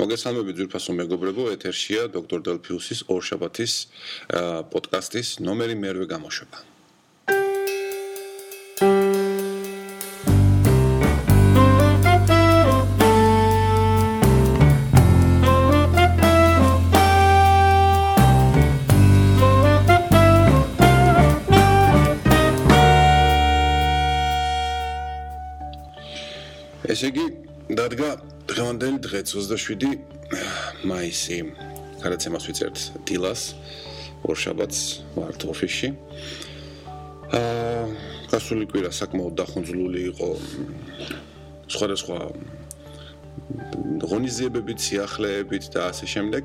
მოგესალმებით ძვირფასო მეგობრებო, ეთერშია დოქტორ დელფიუსის ორშაბათის პოდკასტის ნომერი მერვე გამოშვება. დღევანდელი დღე 27 მაისი. გადაცემას ვიწერთ დილას ორშაბათს ვართ ოფისში. აა გასული კვირა საკმაოდ დახუნძლული იყო სხვადასხვა ღონისძიებებით, სიახლეებით და ასე შემდეგ.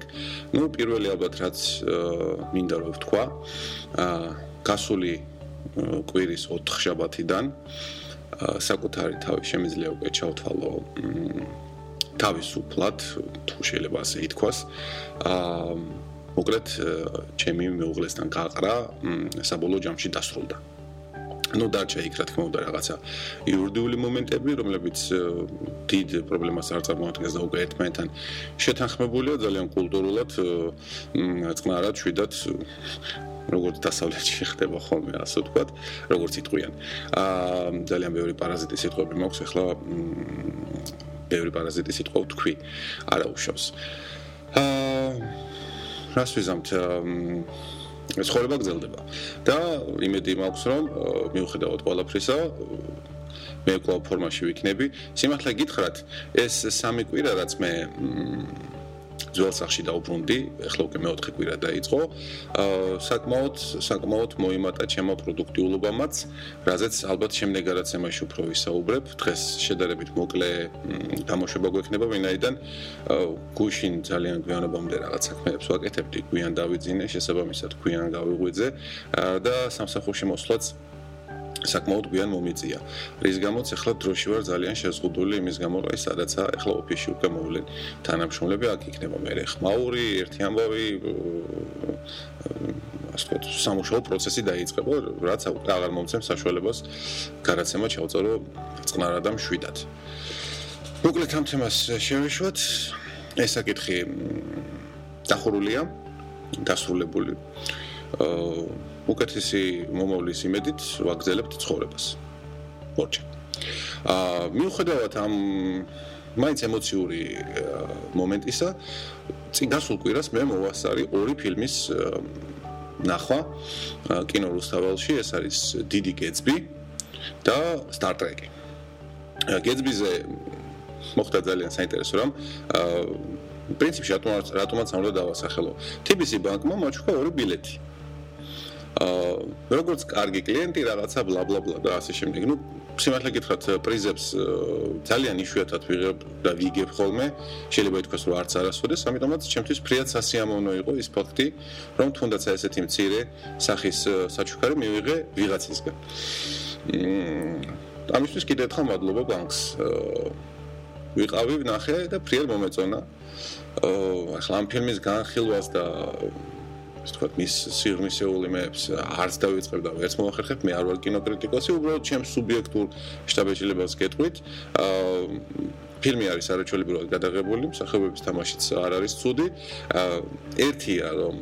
ნუ პირველი ალბათ რაც მინდა რომ ვთქვა, აა გასული კვირის 4 შაბათიდან საკუთარი თავი შემიძლია უკვე ჩავთვალო თავისუფლად თუ შეიძლება ასე ითქვას აა მოკლედ ჩემი მეუღლესთან გაყრა საბოლოო ჯამში დასრულდა. ну დარჩა იქ რა თქმა უნდა რაღაცა იურიდიული მომენტები, რომლებიც დიდ პრობლემას არ წარმოადგენს და უკვე ერთმანეთთან შეთანხმებულია ძალიან კულტურულად წყნარად შვიდად როგორც დასავლეთში ხდება ხოლმე, ასე ვთქვათ, როგორც იტყვიან. აა ძალიან ბევრი პარაზიტი სიტყვები მაქვს, ახლა ბევრი პარაზიტი სიტყვა ვთქვი, არა უშავს. აა რას ვიზამთ? ცხოვრება გრძელდება და იმედი მაქვს რომ მიუხედავად ყველაფრისა მე კვლავ ფორმაში ვიქნები. სიმართლე გითხრათ, ეს სამი კვირა რაც მე ძველ სახში დაუბრუნდი, ახლა უკვე მეოთხე კვირა დაიწყო. აა საკმაოდ საკმაოდ მოიმატა ჩემო პროდუქტიულობამაც, რაზეც ალბათ შემდეგ გადაცემაში უფრო ვისაუბრებ. დღეს შედარებით მოკლე გამოშვება გვექნება, ვინაიდან გუშინ ძალიან გვიანობამდე რაღაც საქმეებს ვაკეთებდი, გვიან დავიძინე, შესაბამისად გვიან გავიღვიძე და სამსახურში მოსვლაც საკმაოდ გვიან მომიწია. რის გამოც ახლა დროში ვარ ძალიან შეზღუდული იმის გამო, რომ აი სადაცა ახლა ოფისში უკვე მოვლენ თანამშრომლები, აქ იქნება მე ხმაური, ერთი ამბავი ასე ვთქვათ, სამუშაო პროცესი დაიწყება, რაც აღარ მომცემ საშუალებას გადაცემა ჩავწერო წყნარად და მშვიდად. მოკლედ ამ თემას შევეშვათ. ეს საკითხი დახურულია, დასრულებული. აა უკეთესი მომავლის იმედით ვაგზელებთ ცხოვრებას. მორჩა. აა მიუხედავად ამ მაინც ემოციური მომენტისა, წინ გასულ კვირას მე მოვასწარი ორი ფილმის ნახვა კინო რუსთაველში, ეს არის დიდი გეცბი და Trek. გეცბიზე მოხდა ძალიან საინტერესო რამ. აა პრინციპში რატომაც რატომაც უნდა დავასახელო. TBC ბანკმა მოჩქვა ორი ბილეთი. აა როგორც კარგი კლიენტი რაღაცა ბლა ბლა ბლა და ასე შემდეგ. ნუ სიმართლე გითხრათ, პრიზებს ძალიან იშვიათად ვიღებ და ვიგებ ხოლმე. შეიძლება ითქვას, რომ არც არასოდეს, ამიტომაც ჩემთვის ფრიად სასიამოვნო იყო ის ფაქტი, რომ თუნდაც ესეთი მცირე სახის საჩუქარი მივიღე ვიღაცისგან. მმ ამისთვის კიდევ ერთხელ მადლობა ბანკს. ვიყავი, ვნახე და ფრიად მომეწონა. ახლა ამ ფილმის განხილვას და ასე ვთქვათ, მის სიღრმისეული მეებს არც დავიწყებ და ვერც მოახერხებ, მე არ ვარ კინოკრიტიკოსი, უბრალოდ ჩემს სუბიექტურ შტაბეჭილებას გეტყვით. აა ფილმი არის არაჩვეულებრივად გადაღებული, მსახიობების თამაშიც არ არის ცუდი. აა ერთია რომ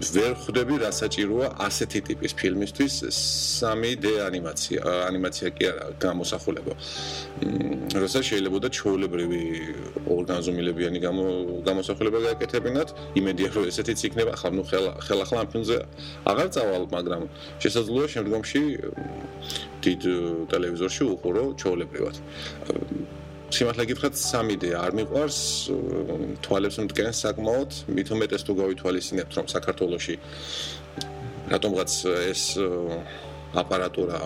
ვერ ხვდები რა საჭიროა ასეთი ტიპის ფილმისთვის. 3D ანიმაცია ანიმაცია კი არა გამოსახულება. როცა შეიძლება და ჩაოლებრივი ორგანიზმილებიანი გამოსახულება გააკეთებინათ. იმედია რომ ესეთიც იქნება ახლა ნუ ხელა ხელა ხლა ამ ფილმზე აღარ წავალ მაგრამ შესაძლოა შემდგომში დიდ ტელევიზორში უყურო ჩაოლებრივად სიმართლე გითხრათ 3D არ მიყვარს თვალებს მტკენს საკმაოდ. მით უმეტეს თუ გავითვალისწინებთ რომ საქართველოში რატომღაც ეს აპარატურა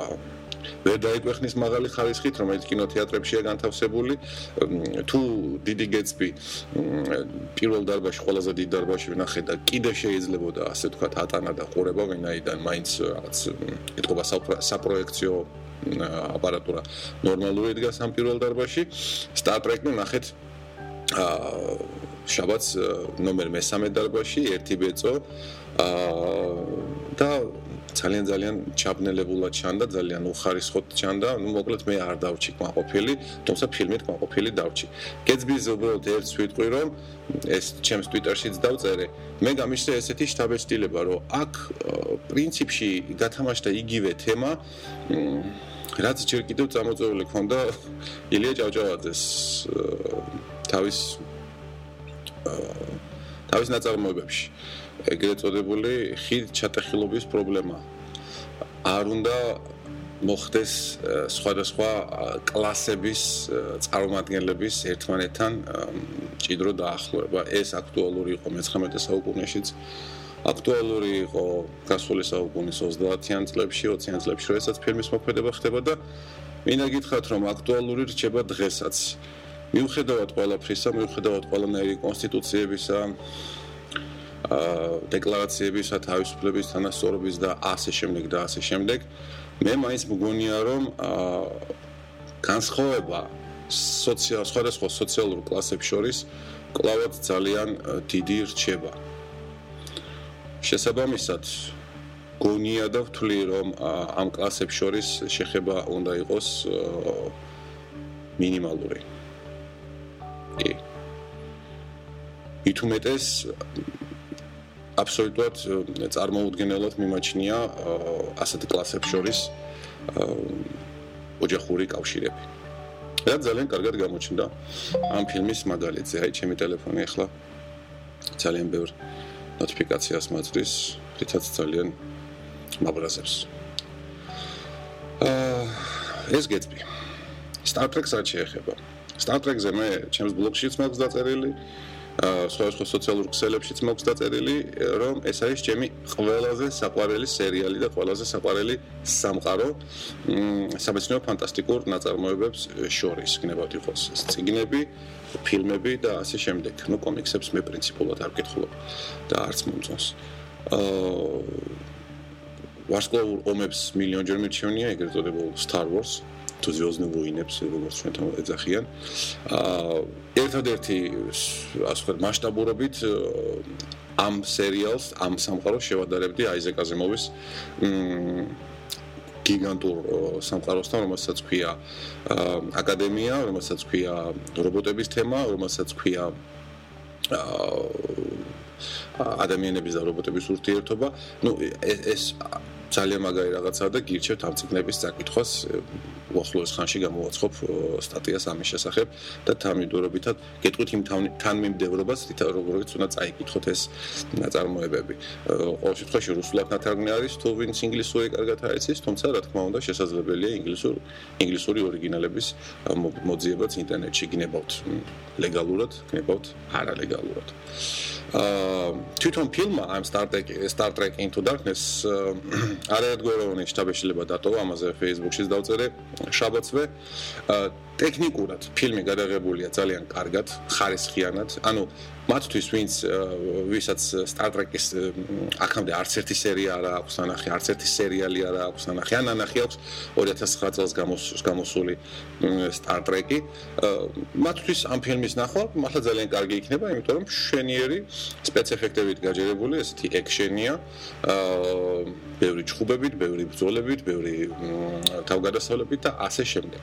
ვერ დაიკვეხნის მაღალი ხარისხით რომელიც კინოთეატრებშია განთავსებული. თუ დიდი გეცბი პირველ დარბაზში ყველაზე დიდ დარბაზში ვნახე და კიდე შეიძლებოდა ასე თქვა ატანა და ყურება ვინაიდან მაინც რაღაც ეთქობა საპროექციო აპარატურა ნორმალური დგას ამ პირველ დარბაზში. Star Trek-ი ნახეთ აა შაბათს ნომერ მე-13 დარბაზში ერთი ბეწო აა და ძალიან ძალიან ჩაბნელებულად ჩანდა, ძალიან უხარისხოდ ჩანდა. ნუ მოკლედ მე არ დავჭი კმაყოფილი, თუმცა ფილმით კმაყოფილი დავჭი. გეცბის უბრალოდ ერთ სვიტყვი რომ ეს ჩემს Twitter-შიც დავწერე. მე გამიშრე ესეთი შთაბეჭდილება, რომ აქ პრინციპში გათამაშდა იგივე თემა, რაც ჯერ კიდევ წამოწეული ქონდა ილია ჭავჭავაძეს თავის თავის ნაწარმოებებში. ეგრეთ წოდებული ხიდ ჩატეხილობის პრობლემა. არ უნდა მოხდეს სხვადასხვა კლასების წარმომადგენლების ერთმანეთთან ჭიდრო დაახლოება. ეს აქტუალური იყო მე-19 საუკუნეშიც. აქტუალური იყო გასული საუკუნის 30-იან წლებში, 20-იან წლებში, როდესაც ფილმის მოქმედება ხდება და მინდა გითხრათ, რომ აქტუალური რჩება დღესაც. მიუხედავად ყველაფრისა, მიუხედავად ყველანაირი კონსტიტუციებისა, დეკლარაციებისა თავისუფლების თანასწორობის და ასე შემდეგ და ასე შემდეგ. მე მაინც მგონია რომ განსხვავება სოციალ სხვადასხვა სოციალურ კლასებს შორის კლავად ძალიან დიდი რჩება. შესაბამისად გონია და ვთვლი რომ ამ კლასებს შორის შეხება უნდა იყოს მინიმალური. კი. ითუმეტეს აბსოლუტურად წარმოუდგენელად მიმაჩნია ასეთი კლასებს შორის ოჯახური კავშირები. და ძალიან კარგად გამოჩნდა ამ ფილმის მაგალითზე. აი, ჩემი ტელეფონი ახლა ძალიან ბევრ ნოტიფიკაციას მაძლევს, რითაც ძალიან მაბრაზებს. აა ეს გეტბი. Star Trek-ს არ შეეხება. Star Trek-ზე მე ჩემს ბლოგშიც მაქვს დაწერილი. სხვა სხვა სოციალურ ქსელებშიც მოხდა წერილი, რომ ეს არის ჩემი ყველაზე საყვარელი სერიალი და ყველაზე საყვარელი სამყარო სამეცნიერო ფანტასტიკურ ნაწარმოებებს შორის, გნებავთ იყოს წიგნები, ფილმები და ასე შემდეგ. ნუ კომიქსებს მე პრინციპულად არ ვკითხულობ და არც მომწონს. აა ვარსკვლავურ ომებს მილიონჯერ მიჩვენია ეგრეთ წოდებულ Star Wars თუ ზეოზნე ვოინებს როგორც ჩვენ თან ეძახიან აა ერთადერთი ასე ვთქვათ მასშტაბურობით ამ სერიალს ამ სამყაროს შევადარებდი აიზეკ აზიმოვის მ გიგანტურ სამყაროსთან რომელსაც ქვია აკადემია რომელსაც ქვია რობოტების თემა რომელსაც ქვია ადამიანების და რობოტების ურთიერთობა ну ეს ძალიან მაგარი რაღაცაა და გირჩევთ ამ ციგნების წაკითხვას უახლოეს ხანში გამოვაცხობ სტატიას ამის შესახებ და თამიდურობითად გეტყვით იმ თანმიმდევრობას როგორიც უნდა წაიკითხოთ ეს ნაწარმოებები. ყოველ შემთხვევაში რუსულად ნათარგმნი არის თუ ვინც ინგლისური კარგად აიცის თუმცა რა თქმა უნდა შესაძლებელია ინგლისური ინგლისური ორიგინალების მოძიებაც ინტერნეტში გნებავთ. ლეგალურად გნებავთ არალეგალურად. აა თვითონ ფილმმა I'm Star Trek Star Trek Into Darkness არაერთგვაროვანი შტაბეშლება დატოვა ამაზე Facebook-ში დავწერე შაბათსვე ტექნიკურად ფილმი გადაღებულია ძალიან კარგად, ხარისხიანად. ანუ მათთვის ვინც ვისაც Star Trek-ის აქამდე არც ერთი სერია არ აქვს ანახი, არც ერთი სერიალი არ აქვს ანახი, ან ანახი აქვს 2009 წელს გამოსული Star Trek-ი. მათთვის ამ ფილმის ნახვა მართლა ძალიან კარგი იქნება, იმიტომ რომ შვენიერი სპეციფექტებით გაჯერებული ესეთი ექშენია. ბევრი ჩხუბებით, ბევრი ბრძოლებით, ბევრი თავგადასავლებით და ასე შემდეგ.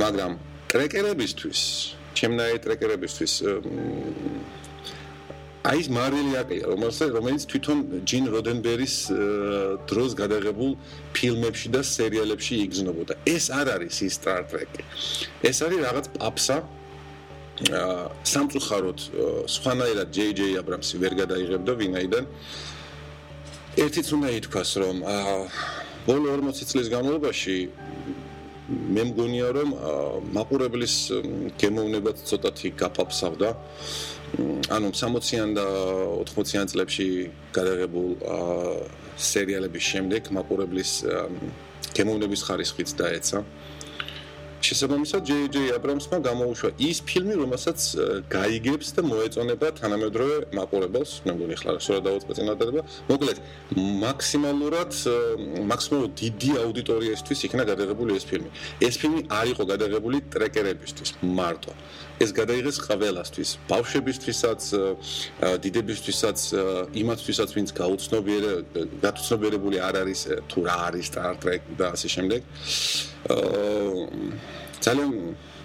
მაგრამ ტრეკერებისთვის, ჩემნაირი ტრეკერებისთვის აი ეს მარველი აკია, რომელსაც რომელიც თვითონ ჯინ როდენბერის დროს გადაღებულ ფილმებში და სერიალებში იგზნობოდა. ეს არ არის ის Star Trek. ეს არის რაღაც პაპსა აა სამწუხაროდ სხვანაირად JJ Abrams-ი ვერ გადაიღებდა ვინაიდან ერთიც უნდა ითქვას რომ აა ბოლო 40 წლის განმავლობაში მე მგონია რომ მაყურებლის გემოვნებაც ცოტათი გაფაფსავდა. ანუ 60-იან და 80-იან წლებში გადაღებულ სერიალების შემდეგ მაყურებლის გემოვნების ხარისხიც დაეცა შესაბამისად JJ Abrams-მა გამოუშვა ის ფილმი, რომელსაც გაიგებს და მოეწონება თანამედროვე მაყურებელს, მე მგონი ხლა რა დავუწყე წინადადება. მოკლედ, მაქსიმალურად მაქსიმალურად დიდი აუდიტორიისთვის იქნა გადაღებული ეს ფილმი. ეს ფილმი არ იყო გადაღებული ტრეკერებისთვის მარტო. ეს გადაიღეს ყველასთვის, ბავშვებისთვისაც, დიდებისთვისაც, იმათთვისაც, ვინც გაუცნობიერე გაცნობიერებული არ არის თუ რა არის Star Trek და ასე შემდეგ. აა ძალიან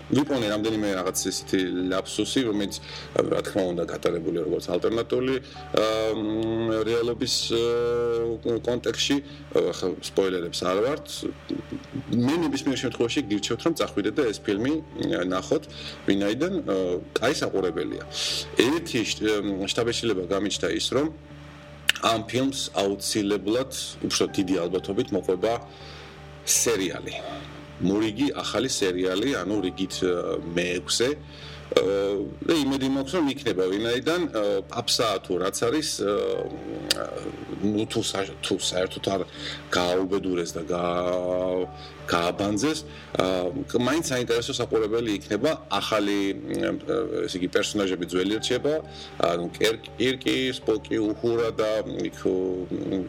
ვიპონე რამდენიმე რაღაც ესეთი ლაფსუსი, რომელიც რა თქმა უნდა გატარებული როგორც ალტერნატიული რეალობის კონტექსში, ახლა სპოილერებს არ ვართ. მე ნებისმიერ შემთხვევაში გირჩევთ რომ წახვიდეთ და ეს ფილმი ნახოთ, ვინაიდან კაი საყურებელია. ერთი შტაბეშილება გამიჩნდა ის, რომ ამ ფილმს აუცილებლად უფრო დიდი ალბათობით მოყვება სერიალი. მორიგი ახალი სერიალი, ანუ რიგით მე-6-ე. და იმედი მაქვს რომ იქნება ვინაიდან აფსა თუ რაც არის თუ თუ საერთოდ არ გააუბედურეს და გააბანძეს მაინც საინტერესო საყურებელი იქნება ახალი ესე იგი პერსონაჟები ძველი რჩება ანუ კირკი, სპოკი, უჰურა და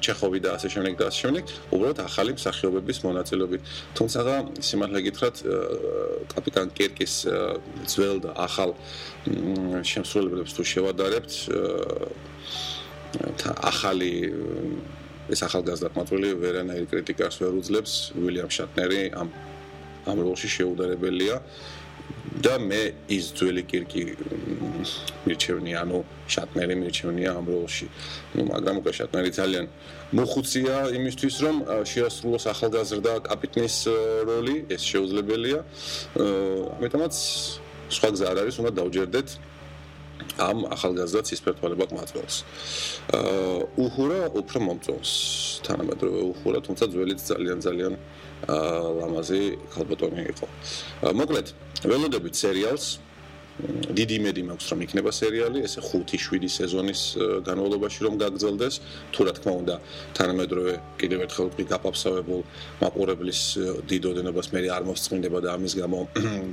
ჩეხოვი და ასე შემდეგ და ასე შემდეგ უბრალოდ ახალი მსახიობების მონაწილეობით. თუმცა სიმართლე გითხრათ კაპიტან კირკის ძველ და ახალ შემსრულებლებს თუ შევადარებთ ახალი ეს ახალგაზრდა მათული ვერანაირ კრიტიკას ვერ უძლებს. უილიამ შატნერი ამ ამ როლში შეუდარებელია. და მე ის ძველი კირკი მირჩევნი ანუ შატნერი მირჩევნია ამ როლში. ну მაგრამ უკვე შატნერი ძალიან მოხუცია იმისთვის რომ შეასრულოს ახალგაზრდა კაპიტნის როლი. ეს შეუძლებელია. ამიტომაც სხვა გზა არ არის უნდა დავჯერდეთ ამ ახალგაზრდა ცისფერთვალება ყმაწველს. აა უჰურა უფრო მომწონს თანამედროვე უჰურა, თუმცა ძველიც ძალიან ძალიან აა ლამაზი ქალბატონი იყო. მოკლედ, ველოდებით სერიალს დიდი იმედი მაქვს რომ იქნება სერიალი, ესე 5-7 სეზონის განმავლობაში რომ გაგრძელდეს, თუ რა თქმა უნდა, თანამედროვე კიდევ ერთხელ ვთქვი გაფაფსავებულ მაყურებლის დიდოდენობას მე არ მოსწინდება და ამის გამო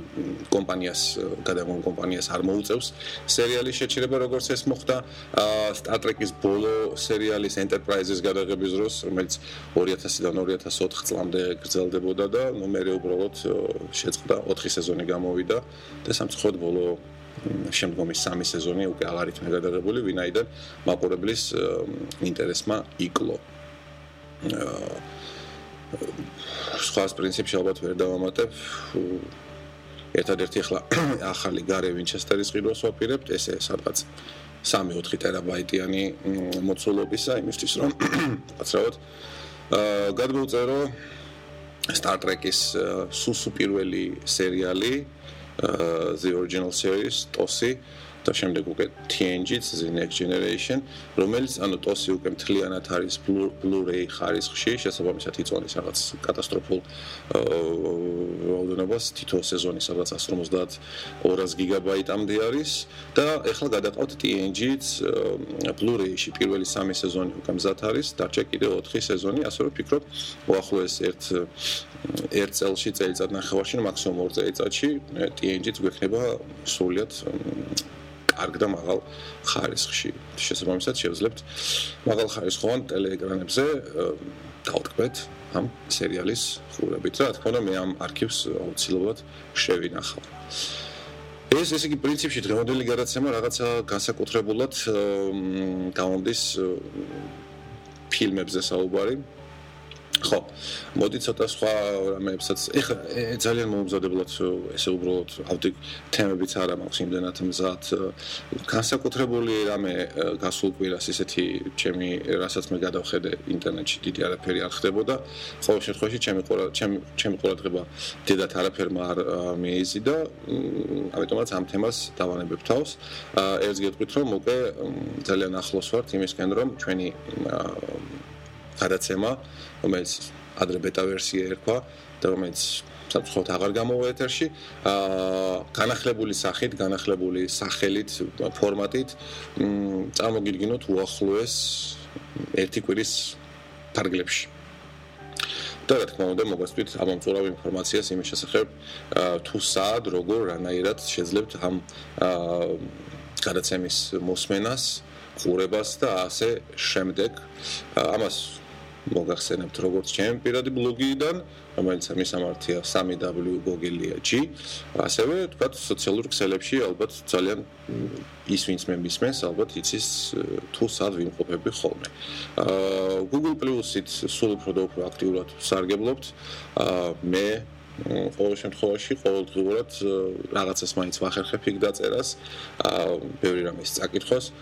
კომპანიას, გადაგონ კომპანიას არ მოუწევს. სერიალის შეჩერება, როგორც ეს მოხდა Star Trek-ის ბოლო სერიალის Enterprise-ის გადაღების დროს, რომელიც 2000-დან 2004 წლამდე გრძელდებოდა და ნუ მე უბრალოდ შეწყდა 4 სეზონი გამოვიდა და სამწუხაროდ ბოლო შემდგომი სამი სეზონი უკვე აღარ იქნა გადაღებული, ვინაიდან მაყურებლის ინტერესმა იკლო. სხვა პრინციპში ალბათ ვერ დავამატებ. ერთადერთი ახლა ახალი გარე ვინჩესტერის ყიდვას ვაპირებთ, ესე სადღაც 3-4 ტერაბაიტიანი მოცულობისა, იმისთვის რომ აცრავოთ აა გადმოვწერო Star Trek-ის სუსუ პირველი სერიალი Uh, the original series TOSI და შემდეგ უკვე TNG-ს the next generation რომელიც ანუ TOSI უკვე მთლიანად არის Blu-ray ხარისხში შესაბამისად იწონის რაღაც კატასტროფულ რაოდენობას თითო სეზონი სადაც 150-200 გიგაბაიტამდე არის. და ეხლა გადაყავთ TNG-ს Blu-ray-ში პირველი სამი სეზონი უკვე მზად არის. დარჩა კიდე 4 სეზონი. ასე რომ ფიქრობ უახლოეს ერთ ერთ წელში წელიწად ნახევარში მაქსიმუმ 2 წელიწადში TNG-ც გვექნება სრულიად კარგ და მაღალ ხარისხში. შესაბამისად შევძლებთ მაღალ ხარისხოვან ტელეეკრანებზე დავტკბეთ ამ სერიალის ხურებით. რა თქმა უნდა, მე ამ არქივს აუცილებლად შევინახავ. ეს ესე იგი პრინციპში დღევანდელი გადაცემა რაღაცა განსაკუთრებულად გამომდის ფილმებზე საუბარი. ხო, მოდი ცოტა სხვა რამეებსაც. ეხლა ძალიან მომზადებლად ესე უბრალოდ ავდი თემებიც არა მაქვს იმდენად მზად. განსაკუთრებული რამე გასულ კვირას ესეთი ჩემი რასაც მე გადავხედე ინტერნეტში დიდი არაფერი არ ხდებოდა. ყოველ შემთხვევაში ჩემი ყურა ჩემი ჩემი ყურადღება დედათ არაფერმა არ მიიზიდა. ამიტომაც ამ თემას დავანებებ თავს. ერთს გეტყვით რომ უკვე ძალიან ახლოს ვართ იმისკენ რომ ჩვენი გადაცემა, რომელიც ადრე ბეტა ვერსია ერქვა და რომელიც საფრთხოთ აღარ გამოვა ეთერში, აა განახლებული სახით, განახლებული სახელით, ფორმატით, მ წარმოგიდგინოთ უახლოეს ერთი კვირის ფარგლებში. და რა თქმა უნდა, მოგესწრით ამომწურავ ინფორმაციას იმის შესახებ, თუ სად, როგორ, რანაირად შეძლებთ ამ აა გადაცემის მოსმენას, ყურებას და ასე შემდეგ. ამას მოგახსენებთ როგორც ჩემი პირადი ბლოგიდან, რომელიც მისამართია 3w.google.g, ასევე თქვა სოციალურ ქსელებში ალბათ ძალიან ის ვინც მე მისმენს, ალბათ იცის თუ სად ვიმყოფები ხოლმე. აა Google Plus-ით სულ უფრო და უფრო აქტიურად სარგებლობთ. აა მე ყოველ შემთხვევაში ყოველდღიურად რაღაცას მაინც ვახერხებ იქ დაწერას, აა ბევრი რამის წაკითხოს.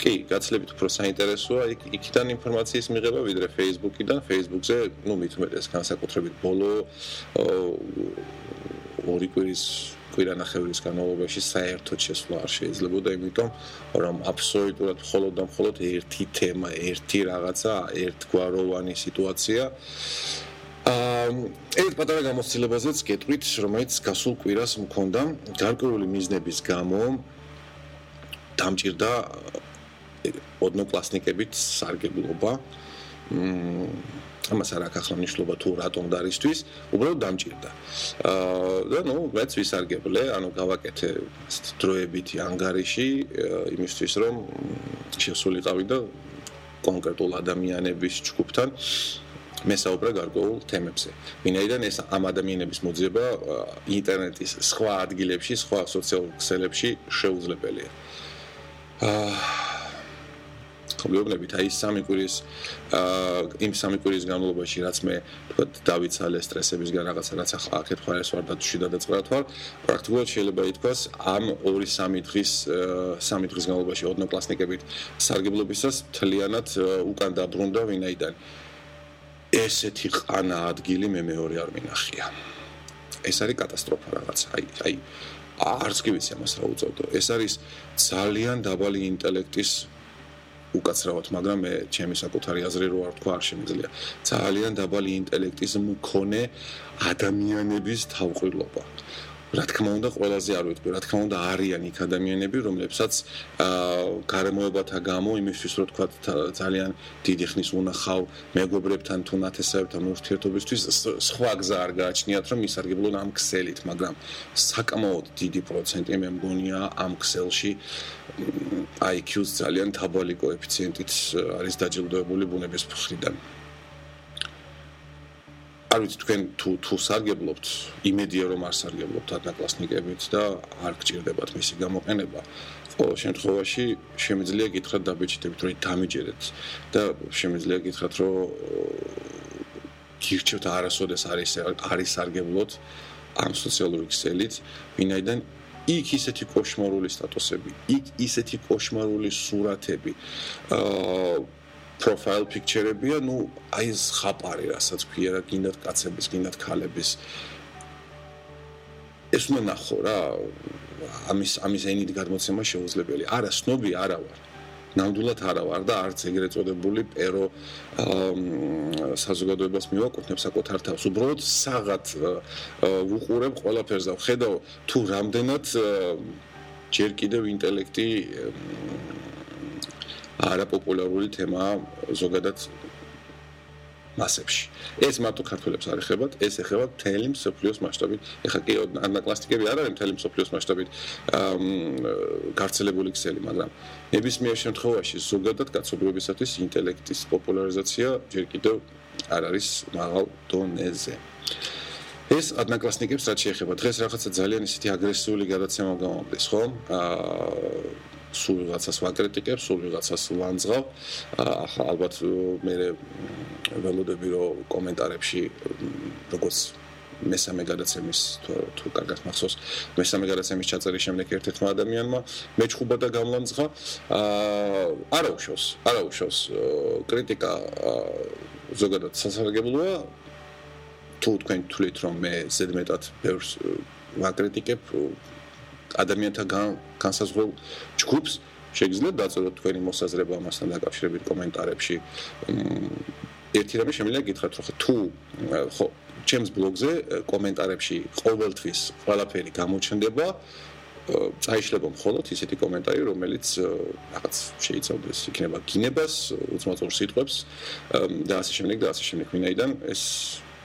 კი, გაცლებით უფრო საინტერესოა იქ იქიდან ინფორმაციის მიღება ვიდრე Facebook-იდან, Facebook-ზე, ну, მithumetes განსაკუთრებით ბოლო ორი კვირის კვირანახევრის განმავლობაში საერთოდ შესვლა არ შეიძლებოდა, იმიტომ რომ აბსოლუტურად მხოლოდ და მხოლოდ ერთი თემა, ერთი რაღაცა, ერთგვაროვანი სიტუაცია. აა ერთ პატარა გამოცდილებაზეც გეტყვით, რომელიც გასულ კვირას მქონდა გარკვეული მიზნების გამო დამჭირდა ოდნოკლასნიკებით სარგებლობა. მმ ამას არ აქვს ახლა მნიშვნელობა თუ რატომ და არისთვის, უბრალოდ დამჭირდა. აა და ნუ მეც ვისარგებლე, ანუ გავაკეთე დროებითი ანგარიში იმისთვის რომ შესულიყავი და კონკრეტულ ადამიანების ჯგუფთან მესაუბრა გარკვეულ თემებზე. ვინაიდან ეს ამ ადამიანების მოძიება ინტერნეტის სხვა ადგილებში, სხვა სოციალურ ქსელებში შეუძლებელია. აა ხმლობნებით აი სამი კვირის აა იმ სამი კვირის განმავლობაში რაც მე თქვა დავიცალე სტრესებისგან რაღაცა რაც ახლა აქეთ ხარ ეს ვარ და თუში დადაწყრათ ვარ. პრაქტიკულად შეიძლება ითქვას ამ 2-3 დღის სამი დღის განმავლობაში ოდნოკლასნიკებით სარგებლობისას თლიანად უკან დაბრუნდა ვინაიდან. ესეთი ყანა ადგილი მე მეორე არ მინახია. ეს არის კატასტროფა რაღაც. აი აი არც კი ვიცი ამას რა უწოდო ეს არის ძალიან დაბალი ინტელექტის უკაცრავად, მაგრამ მე ჩემი საკუთარი აზრი რო არ თქვა, არ შემიძლია. ძალიან დაბალი ინტელექტის მქონე ადამიანების თავყრილობა. რა თქმა უნდა, ყველაზე არ ვიტყვი, რა თქმა უნდა, არიან იქ ადამიანები, რომლებსაც აა გარემოებათა გამო იმისთვის რო თქვა ძალიან დიდი ხნის უნახავ მეგობრებთან თუ ნათესავებთან ურთიერთობისთვის სხვა გზა არ გააჩნიათ, რომ ისარგებლონ ამ ქსელით, მაგრამ საკმაოდ დიდი პროცენტი მე მგონია ამ ქსელში IQ-ს ძალიან თაბალი კოეფიციენტით არის დაჯილდოებული ბუნების მხრიდან. არ ვიცი თქვენ თუ თუ სარგებლობთ, იმედია რომ არ სარგებლობთ ადაკლასნიკებით და არ გჭირდებათ მისი გამოყენება. ყოველ შემთხვევაში შემიძლია გითხრათ დაბეჭდებით, რომ დამიჯერეთ და შემიძლია გითხრათ, რომ გირჩევთ არასოდეს არის არის სარგებლოთ ამ სოციალური ქსელით, ვინაიდან იქ ისეთი кошмарული სტატუსები, იქ ისეთი кошмарული სურათები. აა profile picture-ებია, ну, აი ეს ხაპარი, რასაც ქვია, რა გინდათ კაცების, გინდათ ქალების. ეს უნდა ნახო რა, ამის ამის ენით გადმოცემა შეუძლებელი. არა, სნობი არა ვარ. ნამდვილად არა ვარ და არც ეგრეთ წოდებული პერო საზოგადოებას მივაკუთვნებ საკუთარ თავს. უბრალოდ საღად ვუყურებ ყველაფერს და ვხედავ თუ რამდენად ჯერ კიდევ ინტელექტი არაპოპულარული თემაა ზოგადად მასებში. ეს მარტო ქართველებს არ ეხებათ, ეს ეხება მთელი მსოფლიოს მასშტაბით. ეხლა კი ანაკლასტიკები არ არის მთელი მსოფლიოს მასშტაბით გავრცელებული ქსელი, მაგრამ ნებისმიერ შემთხვევაში ზოგადად კაცობრიობისათვის ინტელექტის პოპულარიზაცია ჯერ კიდევ არ არის მაღალ დონეზე. ეს ანაკლასტიკებს რაც შეეხება დღეს რაღაცა ძალიან ისეთი აგრესიული გადაცემა გამომდის, ხო? აა სულ ვიღაცას ვაკრიტიკებ, სულ ვიღაცას ვანძღავ. ახლა ალბათ მე ველოდები რომ კომენტარებში როგორც მესამე გადაცემის თუ თუ კარგად მახსოვს, მესამე გადაცემის ჩაწერის შემდეგ ერთ-ერთმა ადამიანმა მეჩხუბა და გამლამძღა. აა არა უშავს, არა უშავს კრიტიკა ზოგადად სასარგებლოა. თუ თქვენ თვლით რომ მე ზედმეტად ბევრს ვაკრიტიკებ ადამიანთა განსაზღვრულ ჯგუფს შეგიძლიათ დაწეროთ თქვენი მოსაზრება ამასთან დაკავშირებით კომენტარებში. ერთი რამე შემიძლია გითხრათ, რომ თუ ხო ჩემს ბლოგზე კომენტარებში ყოველთვის ყველაფერი გამოჩნდება წაიშლება მხოლოდ ისეთი კომენტარი, რომელიც რაღაც შეიცავდეს იქნება გინებას, უცმოწურ სიტყვებს და ასე შემდეგ და ასე შემდეგ. ვინაიდან ეს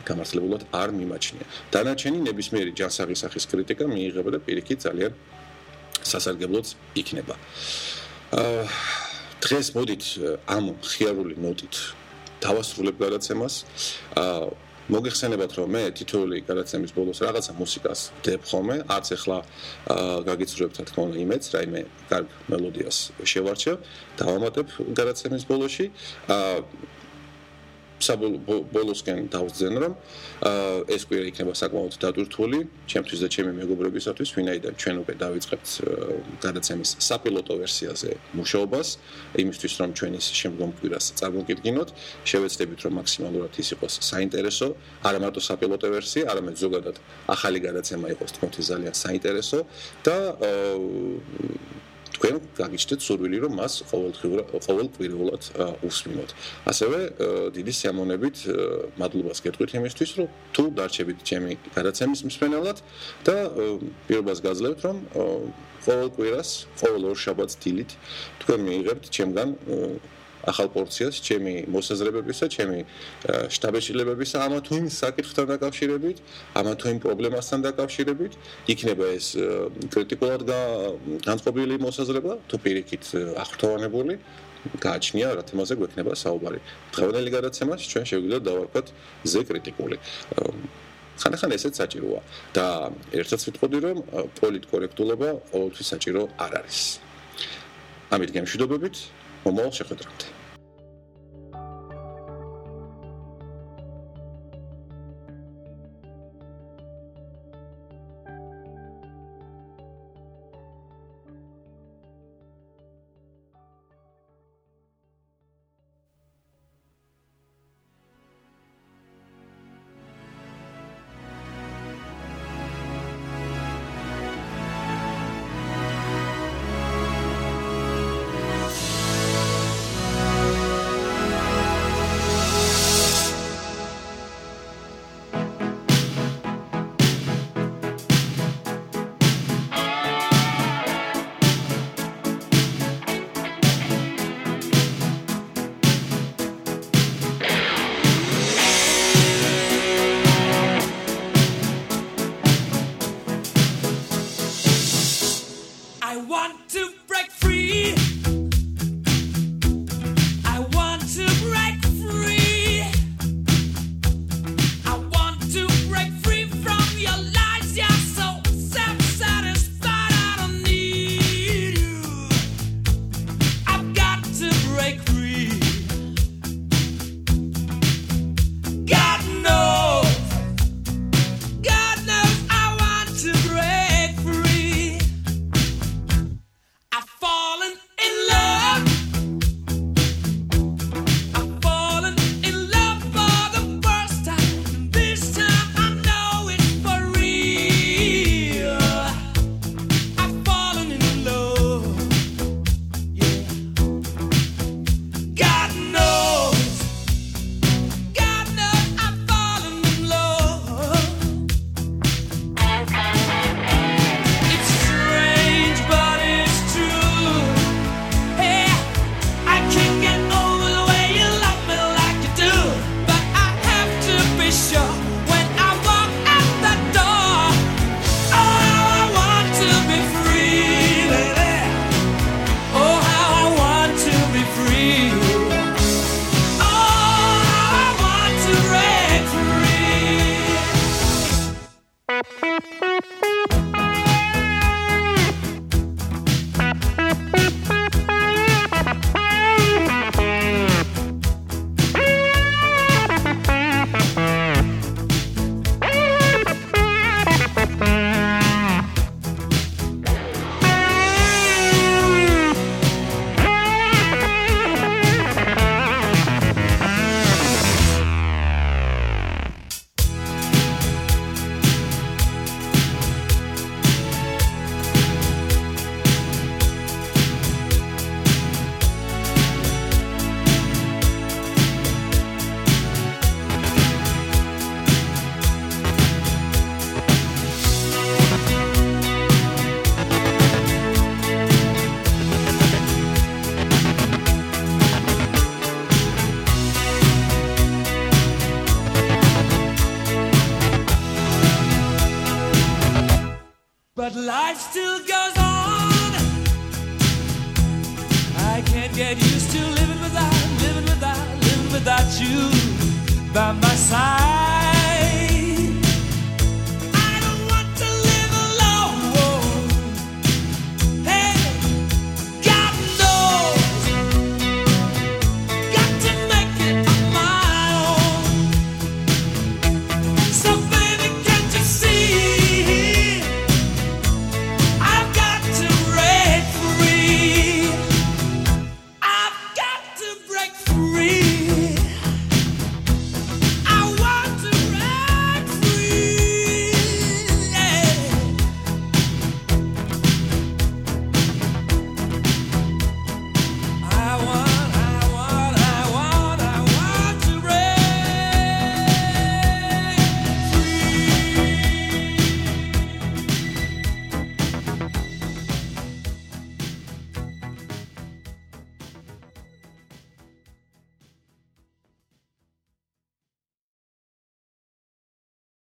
გამართლებულად არ მიმაჩნია. დანარჩენი ნებისმიერი ჯანსაღი სახის კრიტიკა მიიღება და პირიქით ძალიან სასარგებლოც იქნება. აა დღეს მოდით ამ ხიარული ნოტით დავასრულებ გადაცემას. აა მოგეხსენებათ რომ მე თითოეული გადაცემის ბოლოს რაღაცა მუსიკას ვდებ ხოლმე, არც ახლა გაგიცნობთ რა თქმა უნდა იმეც, რაიმე კარგ მელოდიას შევარჩევ, დავამატებ გადაცემის ბოლოში. აა საბოლოსკენ დავძენ რომ ეს კვირა იქნება საკმაოდ დატვირთული ჩემთვის და ჩემი მეგობრებისათვის ვინაიდან ჩვენ უკვე დავიწყებთ გადაცემის საპილოტო ვერსიაზე მუშაობას იმისთვის რომ ჩვენ ის შემდგომ კვირას წარმოგიდგინოთ შევეცდებით რომ მაქსიმალურად ის იყოს საინტერესო. არა მარტო საპილოტო ვერსია არამედ ზოგადად ახალი გადაცემა იყოს თქო ძალიან საინტერესო. და თქვენ გაგიჩნდეთ სურვილი რომ მას ყოველდღიურად ყოველკვირეულად უსმინოთ. ასევე დიდი სიამოვნებით მადლობას გეტყვით იმისთვის რომ თუ დარჩებით ჩემი გადაცემის მსმენელად და პირობას გაძლევთ რომ ყოველ კვირას ყოველ ორ შაბათს დილით თქვენ მიიღებთ ჩემგან ახალ პორციას ჩემი მოსაზრებებისა, ჩემი შტაბეჭილებებისა, ამა თუ იმ საკითხთან დაკავშირებით, ამა თუ იმ პრობლემასთან დაკავშირებით, იქნება ეს კრიტიკულად განწყობილი მოსაზრება, თუ პირიქით აღფრთოვანებული გააჩნია რა თემაზე გვექნება საუბარი. დღევანდელი გადაცემაში ჩვენ შეგვიძლია დავარქვათ ზე კრიტიკული. ხანახან ესეც საჭიროა და ერთად ვიტყოდი რომ პოლიტკორექტულობა ყოველთვის საჭირო არ არის. ამით გემშვიდობებით وما هوش قدرات